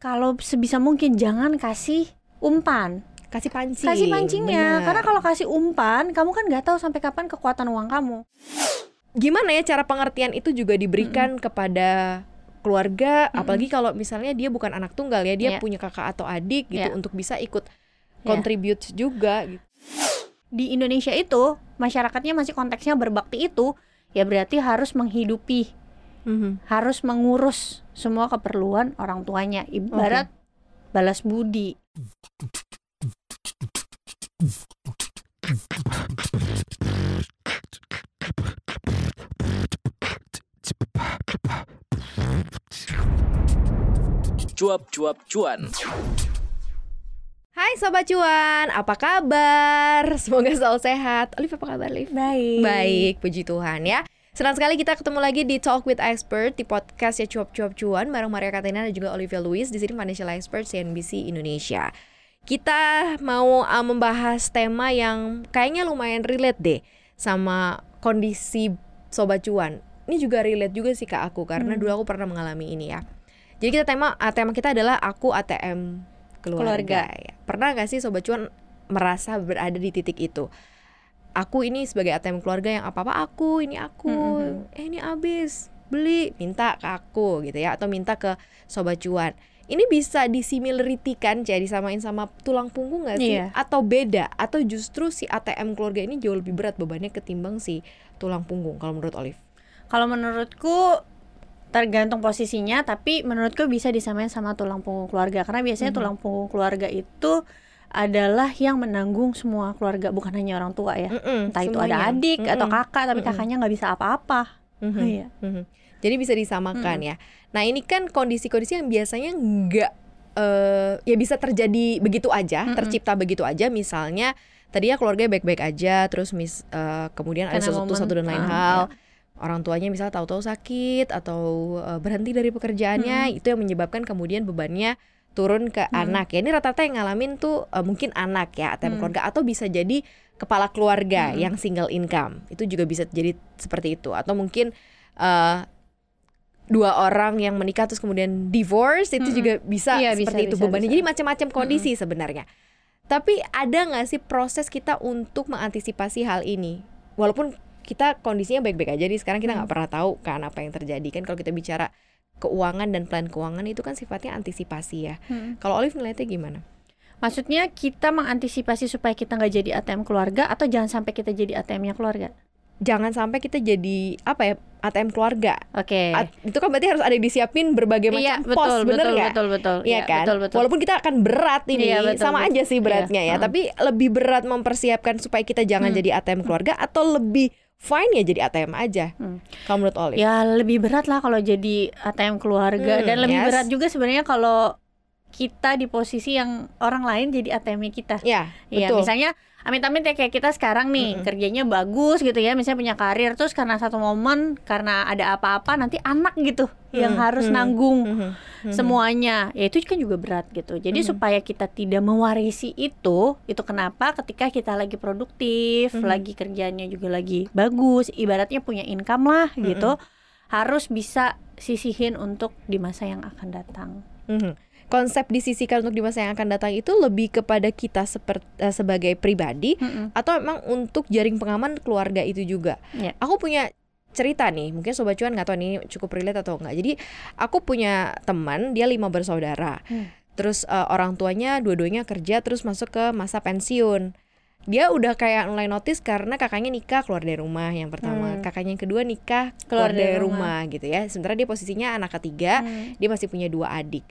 kalau sebisa mungkin jangan kasih umpan kasih pancing kasih pancingnya bener. karena kalau kasih umpan kamu kan nggak tahu sampai kapan kekuatan uang kamu gimana ya cara pengertian itu juga diberikan kepada keluarga apalagi kalau misalnya dia bukan anak tunggal ya dia Iya. punya kakak atau adik gitu Iya. untuk bisa ikut Iya. contribute juga gitu. di Indonesia itu masyarakatnya masih konteksnya berbakti itu ya berarti harus menghidupi harus mengurus semua keperluan orang tuanya. Ibarat balas budi. Cuap-cuap cuan. Hai Sobat Cuan, apa kabar? Semoga selalu sehat. Olive apa kabar Olive? baik. Baik, puji Tuhan ya Senang sekali kita ketemu lagi di Talk with Expert di podcast ya cuap-cuap cuan bareng Maria Katina dan juga Olivia Louis di sini financial expert CNBC Indonesia. Kita mau uh, membahas tema yang kayaknya lumayan relate deh sama kondisi sobat cuan. Ini juga relate juga sih ke aku karena dulu aku pernah mengalami ini ya. Jadi kita tema uh, tema kita adalah aku ATM keluarga. Keluarga. Ya. Pernah gak sih sobat cuan merasa berada di titik itu? Aku ini sebagai ATM keluarga yang apa-apa aku, ini aku, Mhm. eh ini habis, beli, minta ke aku gitu ya atau minta ke sobat cuan. Ini bisa disimiritikan jadi disamain sama tulang punggung gak sih? Iya. Atau beda? Atau justru si ATM keluarga ini jauh lebih berat bebannya ketimbang si tulang punggung kalau menurut Olive? kalau menurutku tergantung posisinya tapi menurutku bisa disamain sama tulang punggung keluarga karena biasanya Mhm. tulang punggung keluarga itu adalah yang menanggung semua keluarga bukan hanya orang tua ya Mm-mm, entah itu semuanya. ada adik atau Mm-mm, kakak tapi Mm-mm. kakaknya nggak bisa apa-apa mhm, Iya. mhm. Jadi bisa disamakan ya. Nah ini kan kondisi-kondisi yang biasanya nggak eh ya bisa terjadi begitu aja, Mm-mm. tercipta begitu aja. Misalnya tadinya keluarganya baik-baik aja, terus mis eh, kemudian ada Karena sesuatu momen, satu dan lain ah, hal. Orang tuanya misalnya tahu-tahu sakit atau eh, berhenti dari pekerjaannya, itu yang menyebabkan kemudian bebannya turun ke Mm. anak ya. Ini rata-rata yang ngalamin tuh eh, mungkin anak ya, ATM Mm. keluarga atau bisa jadi kepala keluarga Mm. yang single income. Itu juga bisa jadi seperti itu atau mungkin eh, dua orang yang menikah terus kemudian divorce itu Mm-mm. juga bisa Iya, bisa, seperti itu bisa, bebannya. bisa. Jadi macam-macam kondisi sebenarnya. Tapi ada nggak sih proses kita untuk mengantisipasi hal ini? Walaupun kita kondisinya baik-baik aja nih sekarang kita nggak Hmm. pernah tahu kan apa yang terjadi kan kalau kita bicara keuangan dan plan keuangan itu kan sifatnya antisipasi ya. Kalau Olive ngeliatnya gimana? maksudnya kita mengantisipasi supaya kita nggak jadi ATM keluarga atau jangan sampai kita jadi ATM-nya keluarga Jangan sampai kita jadi apa ya ATM keluarga. oke At- itu kan berarti harus ada disiapin berbagai macam iya pos, betul bener betul, nggak? betul betul Iya kan? betul betul Walaupun kita akan berat ini, Iya, betul, sama betul. aja sih beratnya Iya, ya. mm. Tapi lebih berat mempersiapkan supaya kita jangan Hmm. jadi ATM keluarga atau lebih fine ya jadi ATM aja. Hmm. Kalau menurut Olive? Ya lebih berat lah kalau jadi ATM keluarga Hmm, dan lebih yes. berat juga sebenarnya kalau kita di posisi yang orang lain jadi ATM-nya kita. Ya, Iya, betul. misalnya amit-amit ya kayak kita sekarang nih Mm-mm. kerjanya bagus gitu ya, misalnya punya karir terus karena satu momen karena ada apa-apa nanti anak gitu yang Hmm, harus hmm, nanggung Mhm, mhm. semuanya. Ya itu kan juga berat gitu. Jadi Mhm. supaya kita tidak mewarisi itu, itu kenapa ketika kita lagi produktif, Mhm. lagi kerjanya juga lagi bagus, ibaratnya punya income lah gitu, harus bisa sisihin untuk di masa yang akan datang. Mhm. Konsep disisikan untuk di masa yang akan datang itu lebih kepada kita seperti sebagai pribadi Mm-mm. atau emang untuk jaring pengaman keluarga itu juga. Ya. Aku punya cerita nih, mungkin sobat cuan nggak tahu ini cukup relate atau enggak. Jadi aku punya teman, dia lima bersaudara. Hmm. Terus eh, orang tuanya dua-duanya kerja terus masuk ke masa pensiun. Dia udah kayak mulai notice karena kakaknya nikah keluar dari rumah yang pertama, Hmm. kakaknya yang kedua nikah keluar, Keluar dari dari rumah. gitu ya. Sementara dia posisinya anak ketiga, Hmm. dia masih punya dua adik.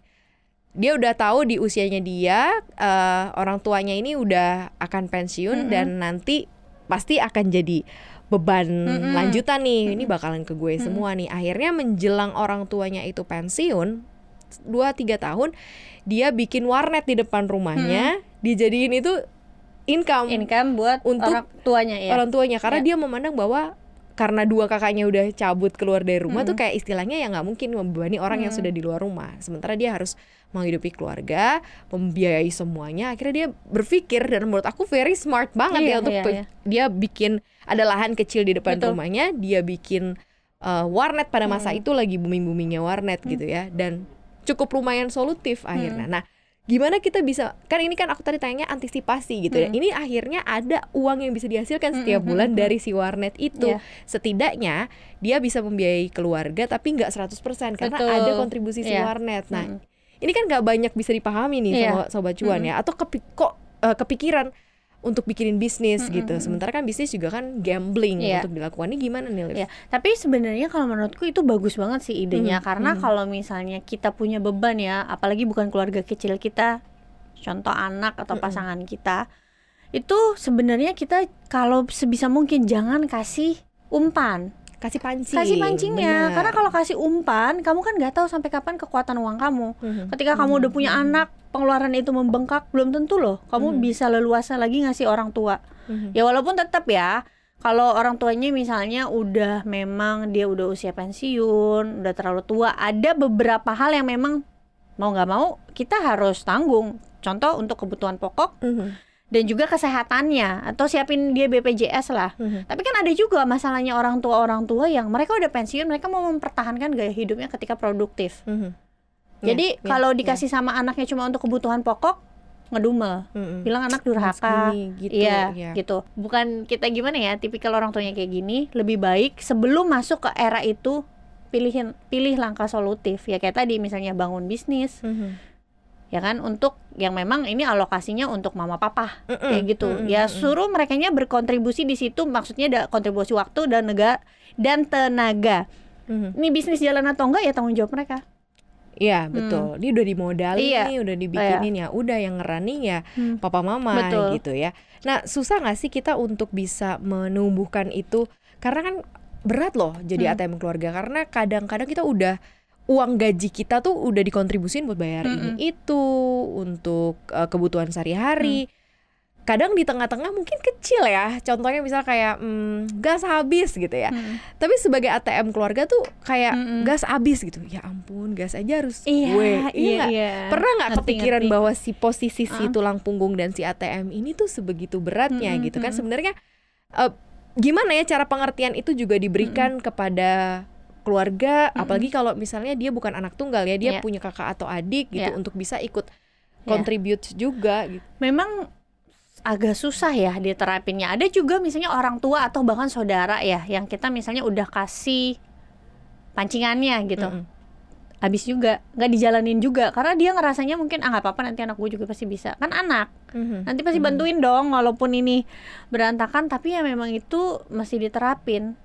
Dia udah tahu di usianya dia eh, orang tuanya ini udah akan pensiun Mm-mm. dan nanti pasti akan jadi beban Mm-mm. lanjutan nih. Ini Mm-mm. bakalan ke gue Mm-mm. semua nih. Akhirnya menjelang orang tuanya itu pensiun 2 3 tahun dia bikin warnet di depan rumahnya, dijadiin itu income, Income buat Untuk orang tuanya ya. orang tuanya karena Ya. dia memandang bahwa karena dua kakaknya udah cabut keluar dari rumah tuh Mm-mm. kayak istilahnya ya nggak mungkin membebani orang yang Mm. sudah di luar rumah. Sementara dia harus menghidupi keluarga, membiayai semuanya. Akhirnya dia berpikir dan menurut aku very smart banget Iya, ya untuk iya, iya. dia bikin ada lahan kecil di depan Betul. rumahnya, dia bikin uh, warnet pada masa Mm. itu lagi booming-boomingnya warnet Mm. gitu ya dan cukup lumayan solutif akhirnya. Nah, gimana kita bisa kan ini kan aku tadi tanya antisipasi gitu ya. Ini akhirnya ada uang yang bisa dihasilkan setiap bulan dari si warnet itu. Iya. Setidaknya dia bisa membiayai keluarga tapi nggak 100% karena Betul. ada kontribusi si Iya. warnet. Nah, ini kan nggak banyak bisa dipahami nih Iya. sama sobat cuan ya atau kepi kok eh, kepikiran untuk bikinin bisnis gitu. Sementara kan bisnis juga kan gambling Iya. untuk dilakukan. Ini gimana nih, Liv? Ya, tapi sebenarnya kalau menurutku itu bagus banget sih idenya karena kalau misalnya kita punya beban ya, apalagi bukan keluarga kecil kita, contoh anak atau pasangan kita, itu sebenarnya kita kalau sebisa mungkin jangan kasih umpan, Kasih pancing. kasih pancingnya. benar. Karena kalau kasih umpan, kamu kan nggak tahu sampai kapan kekuatan uang kamu. Mhm. Ketika kamu udah punya anak, pengeluaran itu membengkak, belum tentu loh kamu bisa leluasa lagi ngasih orang tua. Mhm. Ya walaupun tetap ya, kalau orang tuanya misalnya udah memang dia udah usia pensiun, udah terlalu tua, ada beberapa hal yang memang mau nggak mau kita harus tanggung. Contoh untuk kebutuhan pokok Mhm. dan juga kesehatannya atau siapin dia BPJS lah. Mhm. Tapi kan ada juga masalahnya orang tua orang tua yang mereka udah pensiun, mereka mau mempertahankan gaya hidupnya ketika produktif. Mhm. Jadi Ya, ya, kalau ya. dikasih sama anaknya cuma untuk kebutuhan pokok, ngedumel. Mhm. Bilang anak durhaka. Segini, gitu, iya, ya. gitu. Bukan kita gimana ya, tipikal orang tuanya kayak gini, lebih baik sebelum masuk ke era itu pilihin pilih langkah solutif. Ya kayak tadi misalnya bangun bisnis, Mhm. ya kan untuk yang memang ini alokasinya untuk mama papa Mm-mm, kayak gitu. mm-mm, Ya suruh mereka berkontribusi di situ maksudnya ada kontribusi waktu dan negara dan tenaga. Mhm. Ini bisnis jalan atau enggak ya tanggung jawab mereka. Iya betul. Ini udah dimodalin Iya. nih, udah dibikinin ya. Udah yang ngerunning ya Hmm. papa mama Betul. gitu ya. Nah susah nggak sih kita untuk bisa menumbuhkan itu? Karena kan berat loh jadi Hmm. ATM keluarga. Karena kadang-kadang kita udah uang gaji kita tuh udah dikontribusin buat bayar Mm-mm. ini itu untuk eh, kebutuhan sehari-hari. Mm. Kadang di tengah-tengah mungkin kecil ya. Contohnya misal kayak hmm, gas habis gitu ya. Hmm. Tapi sebagai ATM keluarga tuh kayak Mm-mm. gas habis gitu. Ya ampun, gas aja harus Iya, gue. iya, nggak? iya. Pernah nggak kepikiran ngerti. bahwa si posisi si Ah. tulang punggung dan si ATM ini tuh sebegitu beratnya Mm-mm, gitu kan? Sebenarnya eh, gimana ya cara pengertian itu juga diberikan kepada keluarga, apalagi kalau misalnya dia bukan anak tunggal ya, dia Iya. punya kakak atau adik gitu Iya. untuk bisa ikut Iya. contribute juga gitu. memang agak susah ya diterapinnya. Ada juga misalnya orang tua atau bahkan saudara ya yang kita misalnya udah kasih pancingannya gitu. Mm-mm. Habis juga nggak dijalanin juga karena dia ngerasanya mungkin ah nggak apa-apa nanti anak gue juga pasti bisa. Kan anak. Mhm. Nanti pasti bantuin dong walaupun ini berantakan tapi ya memang itu mesti diterapin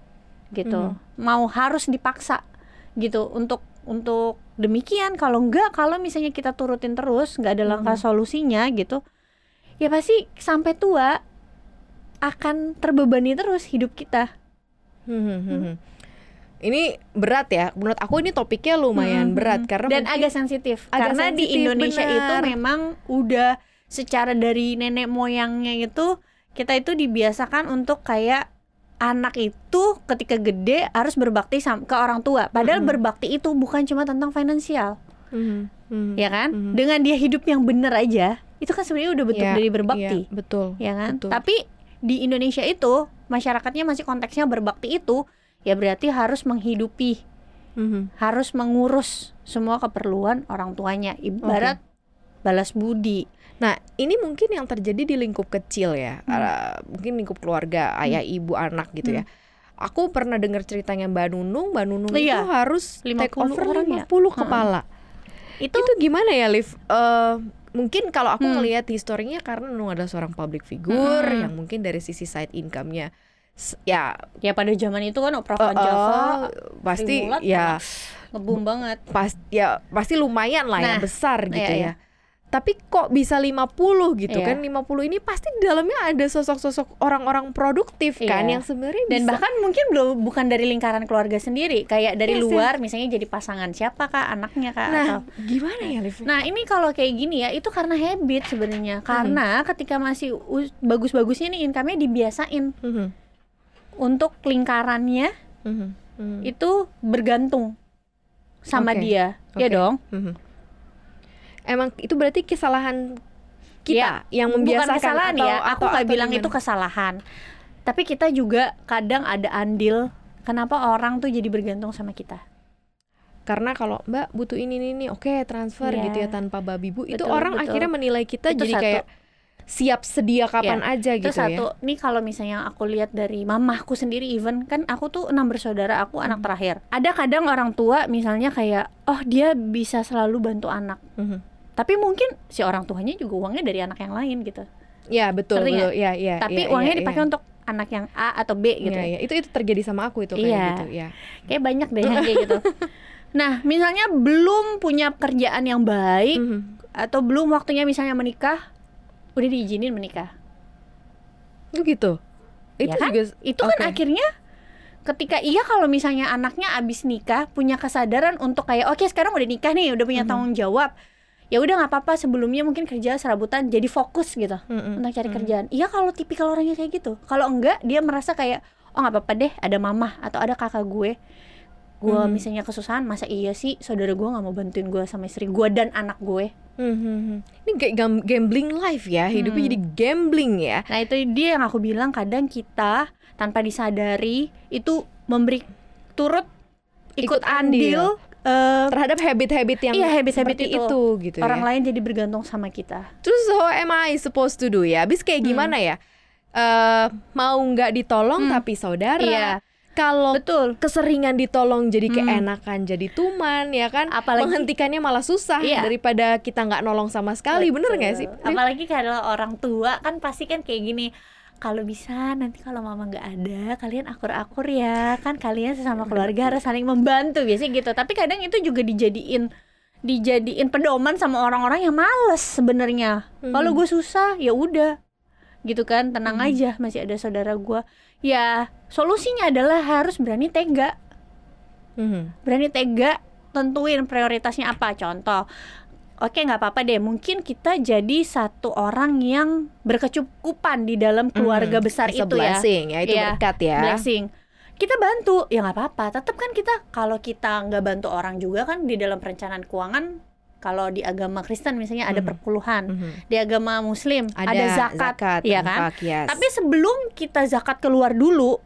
gitu. Mau harus dipaksa gitu untuk untuk demikian kalau enggak kalau misalnya kita turutin terus nggak ada langkah solusinya gitu ya pasti sampai tua akan terbebani terus hidup kita Mhm, mhm. Ini berat ya, menurut aku ini topiknya lumayan berat karena dan agak sensitif agak karena di sensitif, Indonesia itu benar. memang udah secara dari nenek moyangnya itu kita itu dibiasakan untuk kayak anak itu ketika gede harus berbakti ke orang tua padahal Mhm. berbakti itu bukan cuma tentang finansial Mhm, mhm. ya kan Mhm. dengan dia hidup yang bener aja itu kan sebenarnya udah bentuk Ya, dari berbakti iya, betul. ya kan betul. tapi di Indonesia itu masyarakatnya masih konteksnya berbakti itu ya berarti harus menghidupi Mhm. harus mengurus semua keperluan orang tuanya ibarat balas budi Nah, ini mungkin yang terjadi di lingkup kecil ya, Hmm. Uh, mungkin lingkup keluarga, ayah, ibu, anak gitu ya. Aku pernah dengar ceritanya Mbak Nunung, Mbak Nunung Iya, itu harus take 50 over orang ya? 50 kepala. itu, Itu gimana ya, Liv? Eh, mungkin kalau aku Hmm. ngelihat historinya karena Nunung adalah seorang public figure Hmm. yang mungkin dari sisi side income-nya ya ya pada zaman itu kan opera eh, Van Java pasti ya ngebum banget pas ya pasti lumayan lah ya Nah, besar gitu iya, ya. iya. Tapi kok bisa 50 gitu Iya. kan? 50 ini pasti di dalamnya ada sosok-sosok orang-orang produktif kan Iya. yang sebenarnya dan bisa bahkan mungkin belum bukan dari lingkaran keluarga sendiri. Kayak dari Yes, luar misalnya jadi pasangan siapa kak? Anaknya kak? Nah, atau gimana ya, Liv? Nah ini kalau kayak gini ya itu karena habit sebenarnya. Karena ketika masih us- bagus-bagusnya nih income-nya dibiasain. Mhm, untuk lingkarannya mhm, mhm, itu bergantung sama Oke, dia. Ya oke. dong? Mhm. Emang itu berarti kesalahan Ya, kita yang membiasakan bukan kesalahan atau, ya aku atau- nggak atau bilang gimana? itu kesalahan tapi kita juga kadang ada andil kenapa orang tuh jadi bergantung sama kita karena kalau Mbak butuh ini ini, ini oke transfer Iya. gitu ya tanpa babi bu itu orang betul. akhirnya menilai kita Itu jadi satu. kayak siap sedia kapan Iya. aja Itu gitu satu, ya nih kalau misalnya aku lihat dari mamahku sendiri even kan aku tuh enam bersaudara, aku anak Hmm. terakhir. Ada kadang orang tua misalnya kayak, oh dia bisa selalu bantu anak, Mhm. Tapi mungkin si orang tuanya juga uangnya dari anak yang lain gitu. ya betul Ngerti betul ya ya tapi ya, uangnya ya, dipakai ya. untuk anak yang A atau B gitu. Iya, iya. itu itu terjadi sama aku itu kayak Iya. gitu ya Kayak banyak deh yang kayak gitu. Nah, misalnya belum punya kerjaan yang baik Mhm. atau belum waktunya misalnya menikah, udah diizinin menikah. Oh gitu itu Ya kan? juga Itu kan Oke. akhirnya ketika iya kalau misalnya anaknya abis nikah punya kesadaran untuk kayak oke sekarang udah nikah nih, udah punya Mhm. tanggung jawab. Ya udah nggak apa-apa sebelumnya mungkin kerja serabutan jadi fokus gitu Mhm. untuk cari Mhm. kerjaan. Iya kalau tipikal orangnya kayak gitu. Kalau enggak dia merasa kayak oh nggak apa-apa deh ada mama atau ada kakak gue. Gue Mhm. misalnya kesusahan masa iya sih saudara gue nggak mau bantuin gue sama istri gue dan anak gue. Mhm. Ini kayak gam- gambling life ya, hidupnya Hmm. jadi gambling ya. Nah itu dia yang aku bilang kadang kita tanpa disadari itu memberi turut ikut, Ikut andil. andil, eh, Terhadap habit-habit yang Iya, habit-habit itu. itu gitu orang ya. lain jadi bergantung sama kita. Terus how am I supposed to do ya? Abis kayak Hmm. gimana ya? Eh mau nggak ditolong Hmm. tapi saudara. Iya. Kalau Betul. keseringan ditolong jadi Hmm. keenakan jadi tuman ya kan Apalagi- menghentikannya malah susah Iya. daripada kita nggak nolong sama sekali bener nggak sih? Betul. Apalagi kalau orang tua kan pasti kan kayak gini. Kalau bisa nanti kalau mama nggak ada, kalian akur-akur ya. Kan kalian sesama keluarga harus saling membantu biasanya gitu. Tapi kadang itu juga dijadiin dijadiin pedoman sama orang-orang yang males sebenarnya. Mhm. Kalau gue susah, ya udah. Gitu kan, tenang Mhm. aja masih ada saudara gue. Ya, solusinya adalah harus berani tega. Mhm. berani tega tentuin prioritasnya apa contoh oke nggak apa-apa deh mungkin kita jadi satu orang yang berkecukupan di dalam keluarga Mhm. besar itu ya blessing ya, itu Iya, berkat ya. blessing kita bantu ya nggak apa-apa tetap kan kita kalau kita nggak bantu orang juga kan di dalam perencanaan keuangan kalau di agama Kristen misalnya ada Mhm. perpuluhan Mhm. di agama Muslim ada, zakat, ya kan yes. tapi sebelum kita zakat keluar dulu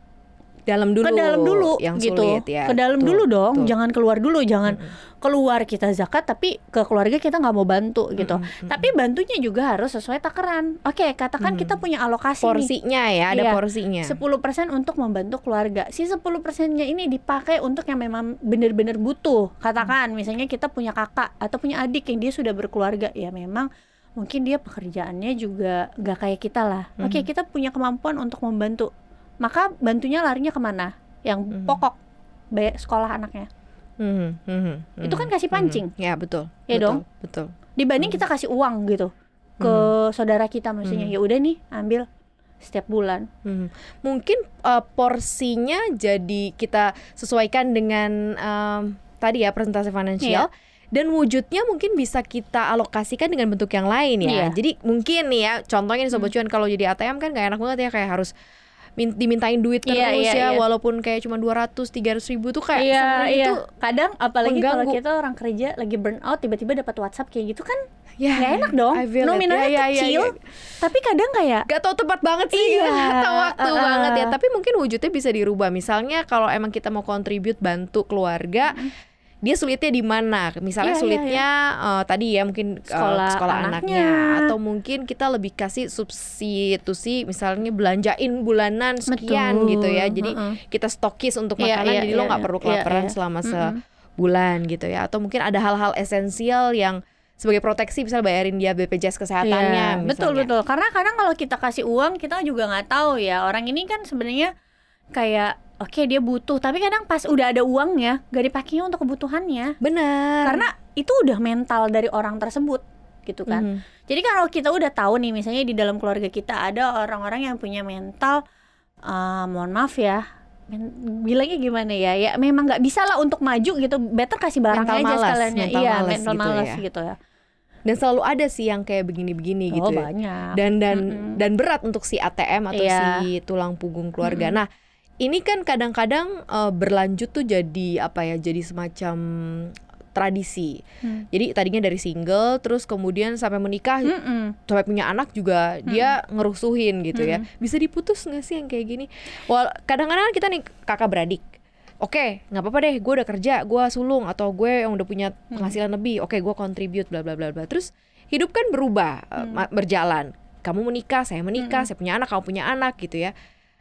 dalam dulu ke dalam dulu yang gitu sulit ya. ke dalam Betul, dulu dong betul. jangan keluar dulu jangan Mhm. keluar kita zakat tapi ke keluarga kita nggak mau bantu gitu mhm. tapi bantunya juga harus sesuai takaran oke katakan Mhm. kita punya alokasi nih porsinya ya, ada Iya. porsinya. 10% untuk membantu keluarga si 10 persennya ini dipakai untuk yang memang benar-benar butuh katakan misalnya kita punya kakak atau punya adik yang dia sudah berkeluarga ya memang mungkin dia pekerjaannya juga nggak kayak kita lah oke Mhm. kita punya kemampuan untuk membantu maka bantunya larinya ke mana yang Mhm. pokok bayar sekolah anaknya Mhm, mhm, Itu kan mhm, kasih pancing. mhm. Ya betul. Ya betul, dong? Betul. dibanding kita kasih uang gitu ke saudara kita maksudnya Hmm. ya udah nih ambil setiap bulan Mhm. Mungkin uh, porsinya jadi kita sesuaikan dengan um, tadi ya presentasi finansial. Iya. Dan wujudnya mungkin bisa kita alokasikan dengan bentuk yang lain ya. Hmm. Jadi mungkin nih ya, contohnya nih Sobat Cuan kalau jadi ATM kan gak enak banget ya kayak harus min- dimintain duit terus Iya, iya, ya iya. walaupun kayak cuma 200 300 ribu tuh kayak iya sebenarnya iya. Itu kadang apalagi kalau kita orang kerja lagi burn out tiba-tiba dapat WhatsApp kayak gitu kan ya nggak enak dong. Nominalnya Ya, ya, ya, kecil ya. tapi kadang kayak Gak tau tepat banget sih Iya, Gak tau waktu uh-uh. banget ya. Tapi mungkin wujudnya bisa dirubah. Misalnya kalau emang kita mau contribute Bantu keluarga Dia sulitnya di mana? Misalnya Iya, iya, sulitnya eh, tadi ya mungkin eh, Sekolah sekolah anaknya. anaknya. atau mungkin kita lebih kasih substitusi misalnya belanjain bulanan sekian Betul, gitu ya. Jadi uh-uh. kita stokis untuk Iya, makanan iya, jadi lo iya, nggak iya. perlu Iya, kelaparan iya. selama Mm-mm. sebulan gitu ya. Atau mungkin ada hal-hal esensial yang sebagai proteksi misal bayarin dia BPJS kesehatannya Iya, betul betul karena kadang kalau kita kasih uang kita juga nggak tahu ya orang ini kan sebenarnya kayak oke dia butuh tapi kadang pas udah ada uangnya gak dipakainya untuk kebutuhannya Benar. karena itu udah mental dari orang tersebut gitu kan Mhm. Jadi kalau kita udah tahu nih misalnya di dalam keluarga kita ada orang-orang yang punya mental eh, mohon maaf ya bilangnya gimana ya ya memang nggak bisa lah untuk maju gitu better kasih barang Mental aja malas, sekaliannya mental iya malas mental gitu malas ya. gitu ya Dan selalu ada sih yang kayak begini-begini gitu oh ya. banyak Dan dan Mm-mm. dan berat untuk si ATM atau Iya. si tulang punggung keluarga. Mm-mm. Nah, ini kan kadang-kadang eh, berlanjut tuh jadi apa ya? Jadi semacam tradisi. Hmm. Jadi tadinya dari single terus kemudian sampai menikah Mm-mm. sampai punya anak juga dia ngerusuhin gitu ya. Bisa diputus nggak sih yang kayak gini? Wal kadang-kadang kita nih kakak beradik. Oke, nggak apa-apa deh, gue udah kerja, gue sulung atau gue yang udah punya penghasilan lebih, oke gue contribute bla bla bla bla. Terus hidup kan berubah, eh, ma- berjalan. Kamu menikah, saya menikah, saya punya anak, kamu punya anak gitu ya.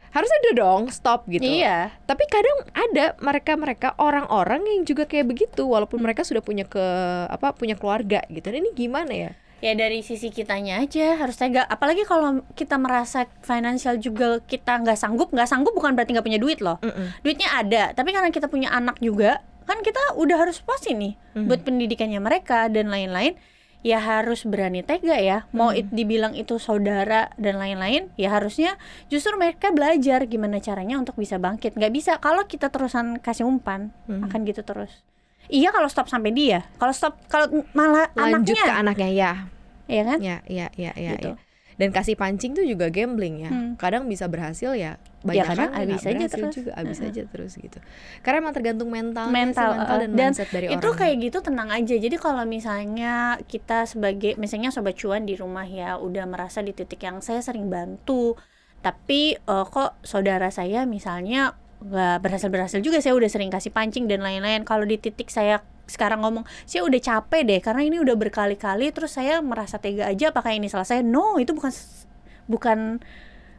Harus ada dong stop gitu. Iya. Tapi kadang ada mereka-mereka orang-orang yang juga kayak begitu walaupun mereka sudah punya ke apa punya keluarga gitu. Nah, ini gimana ya? Ya dari sisi kitanya aja harus tega. Apalagi kalau kita merasa financial juga kita nggak sanggup, nggak sanggup bukan berarti nggak punya duit loh. Mm-mm. Duitnya ada, tapi karena kita punya anak juga, kan kita udah harus pasti nih buat pendidikannya mereka dan lain-lain. Ya harus berani tega ya. Mau it dibilang itu saudara dan lain-lain, ya harusnya justru mereka belajar gimana caranya untuk bisa bangkit. Nggak bisa kalau kita terusan kasih umpan, akan gitu terus. Iya kalau stop sampai dia. Kalau stop kalau malah Lanjut anaknya, ke anaknya ya. ya kan? Ya, ya, ya, ya, Gitu. ya. Dan kasih pancing tuh juga gambling ya. Hmm. Kadang bisa berhasil ya. Banyak kadang kan habis nggak aja terus. juga, habis aja terus gitu. Karena emang tergantung mental, mental, mental uh, dan, dan mindset dari itu orang. kayak gitu tenang aja jadi kalau misalnya kita sebagai misalnya sobat cuan di rumah ya udah merasa di titik yang saya sering bantu tapi eh, kok saudara saya misalnya nggak berhasil berhasil juga saya udah sering kasih pancing dan lain-lain kalau di titik saya sekarang ngomong saya udah capek deh karena ini udah berkali-kali terus saya merasa tega aja apakah ini salah. Saya no itu bukan bukan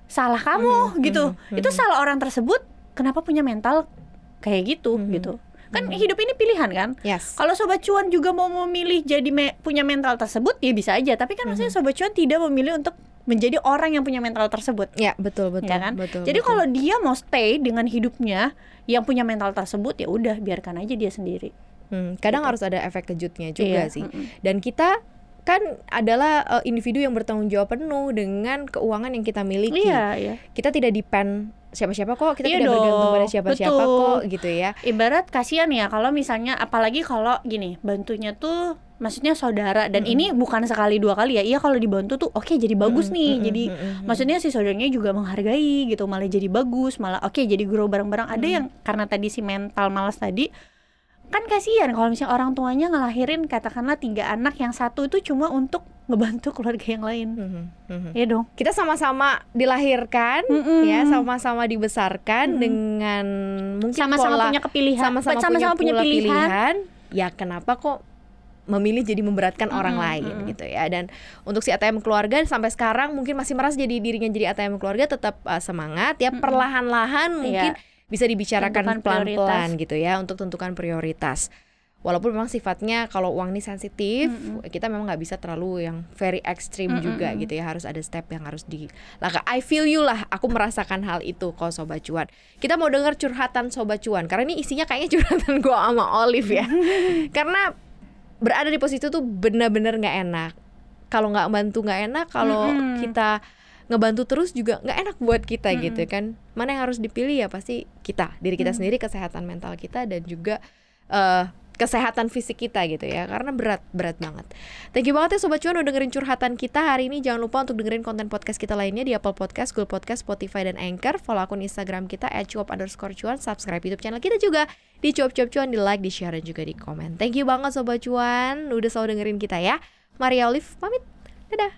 salah kamu Mhm, gitu. mhm, itu salah orang tersebut kenapa punya mental kayak gitu Mhm. gitu. Kan hidup ini pilihan kan? Yes. kalau sobat cuan juga mau memilih jadi me- punya mental tersebut ya bisa aja. Tapi kan maksudnya sobat cuan tidak memilih untuk menjadi orang yang punya mental tersebut. Ya, betul, betul. ya kan? betul, jadi kalau dia mau stay dengan hidupnya yang punya mental tersebut ya udah biarkan aja dia sendiri Hmm, kadang harus ada efek kejutnya juga Iya, sih. Dan kita kan adalah uh, individu yang bertanggung jawab penuh dengan keuangan yang kita miliki. iya iya Kita tidak depend siapa-siapa kok, kita Iya tidak bergantung dong, pada siapa-siapa kok gitu ya. ibarat kasihan ya kalau misalnya apalagi kalau gini bantunya tuh maksudnya saudara dan ini bukan sekali dua kali ya iya kalau dibantu tuh oke jadi bagus nih mm-mm, jadi mm-mm. maksudnya si saudaranya juga menghargai gitu malah jadi bagus malah oke jadi grow bareng-bareng ada yang karena tadi si mental malas tadi kan kasihan kalau misalnya orang tuanya ngelahirin katakanlah tiga anak yang satu itu cuma untuk ngebantu keluarga yang lain. Mhm, mhm. ya dong. Kita sama-sama dilahirkan Mm-mm. ya, sama-sama dibesarkan dengan mungkin sama-sama pola punya kepilihan. sama-sama, sama-sama punya, pola pilihan, ya kenapa kok memilih jadi memberatkan orang Mm-mm, lain mm-mm. gitu ya. Dan untuk si ATM keluarga sampai sekarang mungkin masih merasa jadi dirinya jadi ATM keluarga tetap uh, semangat ya perlahan-lahan mungkin bisa dibicarakan pelan-pelan gitu ya untuk tentukan prioritas. Walaupun memang sifatnya kalau uang ini sensitif kita memang nggak bisa terlalu yang very extreme juga gitu ya. Harus ada step yang harus di lah I feel you lah. Aku merasakan hal itu kok sobat cuan. Kita mau dengar curhatan sobat cuan karena ini isinya kayaknya curhatan gua sama Olive ya. Karena berada di posisi itu tuh benar-benar nggak enak. Kalau nggak bantu nggak enak kalau Mm-mm. kita ngebantu terus juga nggak enak buat kita gitu kan. Mana yang harus dipilih ya pasti kita diri kita sendiri kesehatan mental kita dan juga eh, kesehatan fisik kita gitu ya karena berat berat banget. Thank you banget ya sobat cuan udah dengerin curhatan kita hari ini. Jangan lupa untuk dengerin konten podcast kita lainnya di Apple Podcast, Google Podcast, Spotify dan Anchor. Follow akun Instagram kita @cuap underscore cuan subscribe YouTube channel kita juga di cuap cuap cuan di like di share dan juga di komen thank you banget sobat cuan udah selalu dengerin kita ya. Maria Olive pamit. Dadah